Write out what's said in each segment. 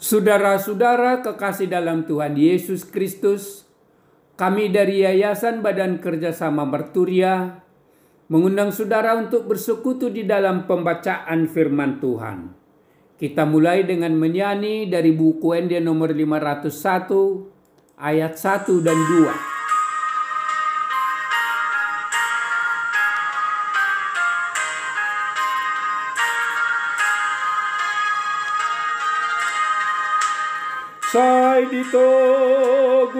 Saudara-saudara kekasih dalam Tuhan Yesus Kristus, kami dari Yayasan Badan Kerjasama Merturia mengundang saudara untuk bersekutu di dalam pembacaan firman Tuhan. Kita mulai dengan menyanyi dari buku ND nomor 501 ayat 1 dan 2. Sai di togu-togu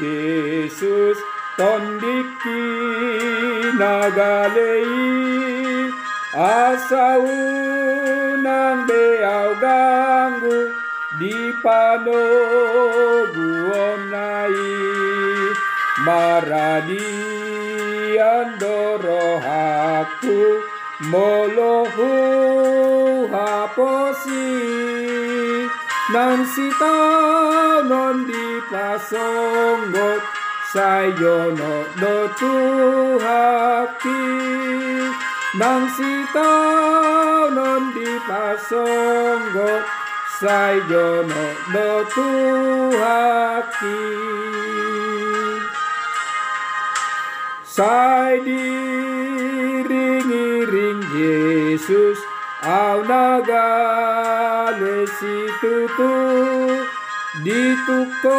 Yesus tondiki nagalei. Asau nang beau ganggu di pano guonai maradi andoro haku molohu haposi Nang sitaw non di pasonggot sayo no do tuhaki Nang sitaw non di pasonggot sayo no do tuhaki Sai di ring Yesus au nagale situtu ditukoli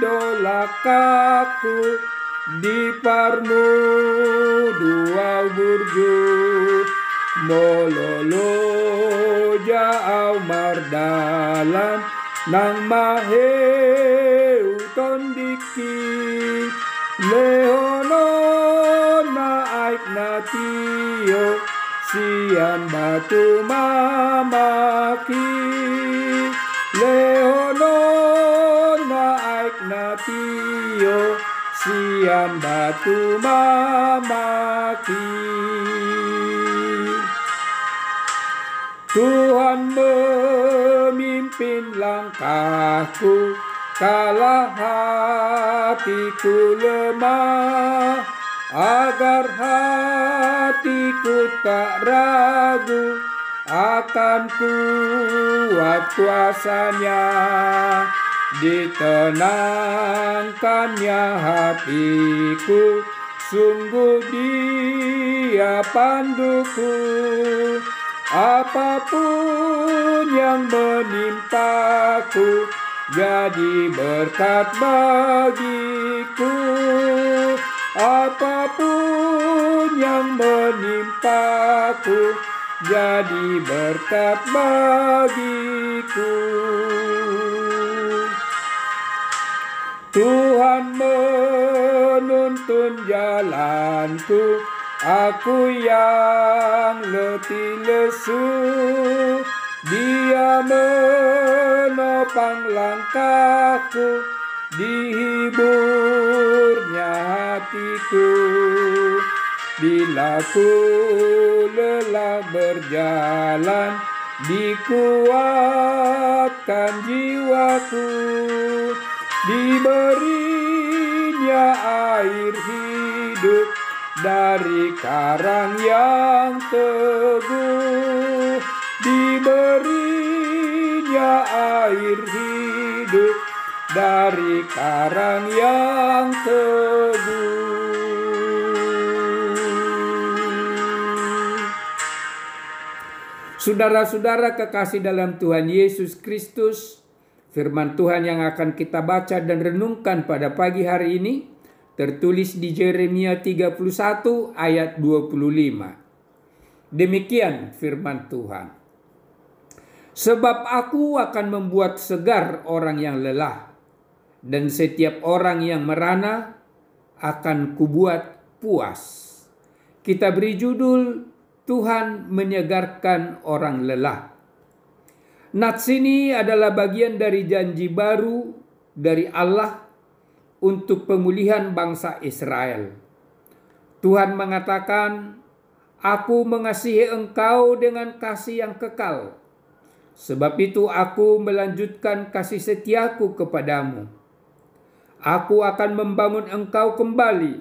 dolakaku di parmu dua burju mololo jau mardalan nang maheu tondiki. Leono na aik natio sian batu mamaki. Leonona aik natio. Sian batu mamaki. Tuhan memimpin langkahku. Kalah hatiku lemah agar hatiku tak ragu akan kuat kuasanya. Ditenangkannya hatiku sungguh dia panduku. Apa pun yang menimpaku jadi berkat bagiku apa pun yang menimpaku jadi berkat bagiku. Tuhan menuntun jalanku, aku yang letih lesu. Dia menopang langkahku, dihiburnya hatiku. Bila ku lelah berjalan dikuatkan jiwaku. Diberinya air hidup dari karang yang teguh. Diberinya air hidup dari karang yang teguh. Saudara-saudara kekasih dalam Tuhan Yesus Kristus, firman Tuhan yang akan kita baca dan renungkan pada pagi hari ini tertulis di Yeremia 31 ayat 25. Demikian firman Tuhan. Sebab aku akan membuat segar orang yang lelah dan setiap orang yang merana akan kubuat puas. Kita beri judul Tuhan menyegarkan orang lelah. Nats ini adalah bagian dari janji baru dari Allah untuk pemulihan bangsa Israel. Tuhan mengatakan, Aku mengasihi engkau dengan kasih yang kekal. Sebab itu aku melanjutkan kasih setiaku kepadamu Aku akan membangun engkau kembali,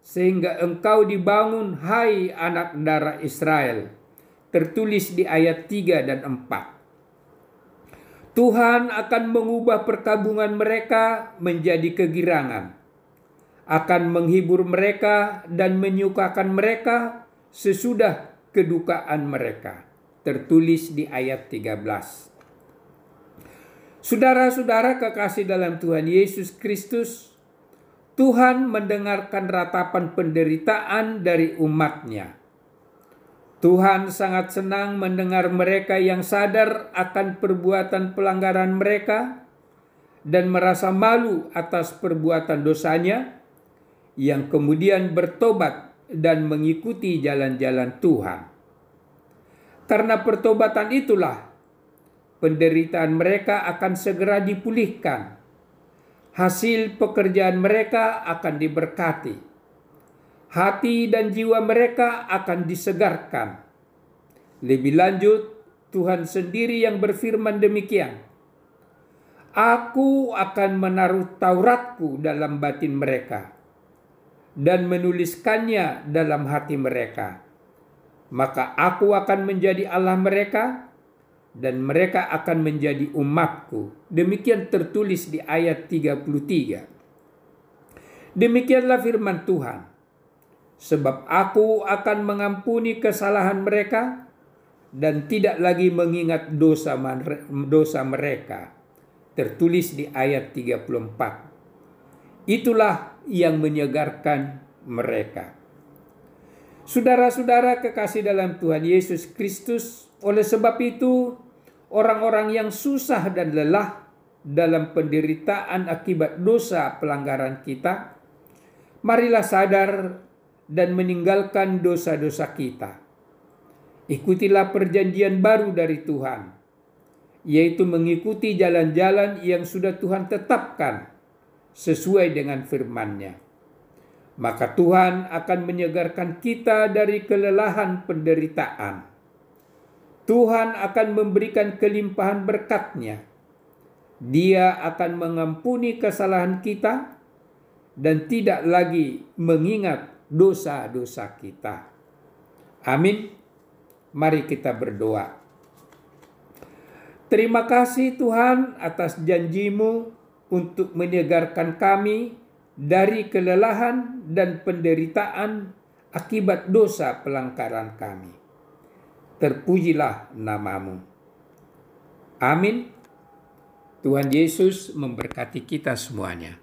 sehingga engkau dibangun, hai anak darah Israel. Tertulis di ayat 3 dan 4. Tuhan akan mengubah perkabungan mereka menjadi kegirangan, akan menghibur mereka dan menyukakan mereka sesudah kedukaan mereka. Tertulis di ayat 13. Saudara-saudara kekasih dalam Tuhan Yesus Kristus, Tuhan mendengarkan ratapan penderitaan dari umatnya. Tuhan sangat senang mendengar mereka yang sadar akan perbuatan pelanggaran mereka dan merasa malu atas perbuatan dosanya yang kemudian bertobat dan mengikuti jalan-jalan Tuhan. Karena pertobatan itulah penderitaan mereka akan segera dipulihkan. Hasil pekerjaan mereka akan diberkati. Hati dan jiwa mereka akan disegarkan. Lebih lanjut, Tuhan sendiri yang berfirman demikian. Aku akan menaruh Tauratku dalam batin mereka dan menuliskannya dalam hati mereka. Maka aku akan menjadi Allah mereka dan mereka akan menjadi umatku. Demikian tertulis di ayat 33. Demikianlah firman Tuhan. Sebab aku akan mengampuni kesalahan mereka dan tidak lagi mengingat dosa dosa mereka. Tertulis di ayat 34. Itulah yang menyegarkan mereka. Saudara-saudara kekasih dalam Tuhan Yesus Kristus, oleh sebab itu, orang-orang yang susah dan lelah dalam penderitaan akibat dosa pelanggaran kita, marilah sadar dan meninggalkan dosa-dosa kita. Ikutilah perjanjian baru dari Tuhan, yaitu mengikuti jalan-jalan yang sudah Tuhan tetapkan sesuai dengan firman-Nya. Maka Tuhan akan menyegarkan kita dari kelelahan penderitaan Tuhan akan memberikan kelimpahan berkatnya. Dia akan mengampuni kesalahan kita dan tidak lagi mengingat dosa-dosa kita. Amin. Mari kita berdoa. Terima kasih Tuhan atas janjimu untuk menyegarkan kami dari kelelahan dan penderitaan akibat dosa pelanggaran kami terpujilah namamu. Amin. Tuhan Yesus memberkati kita semuanya.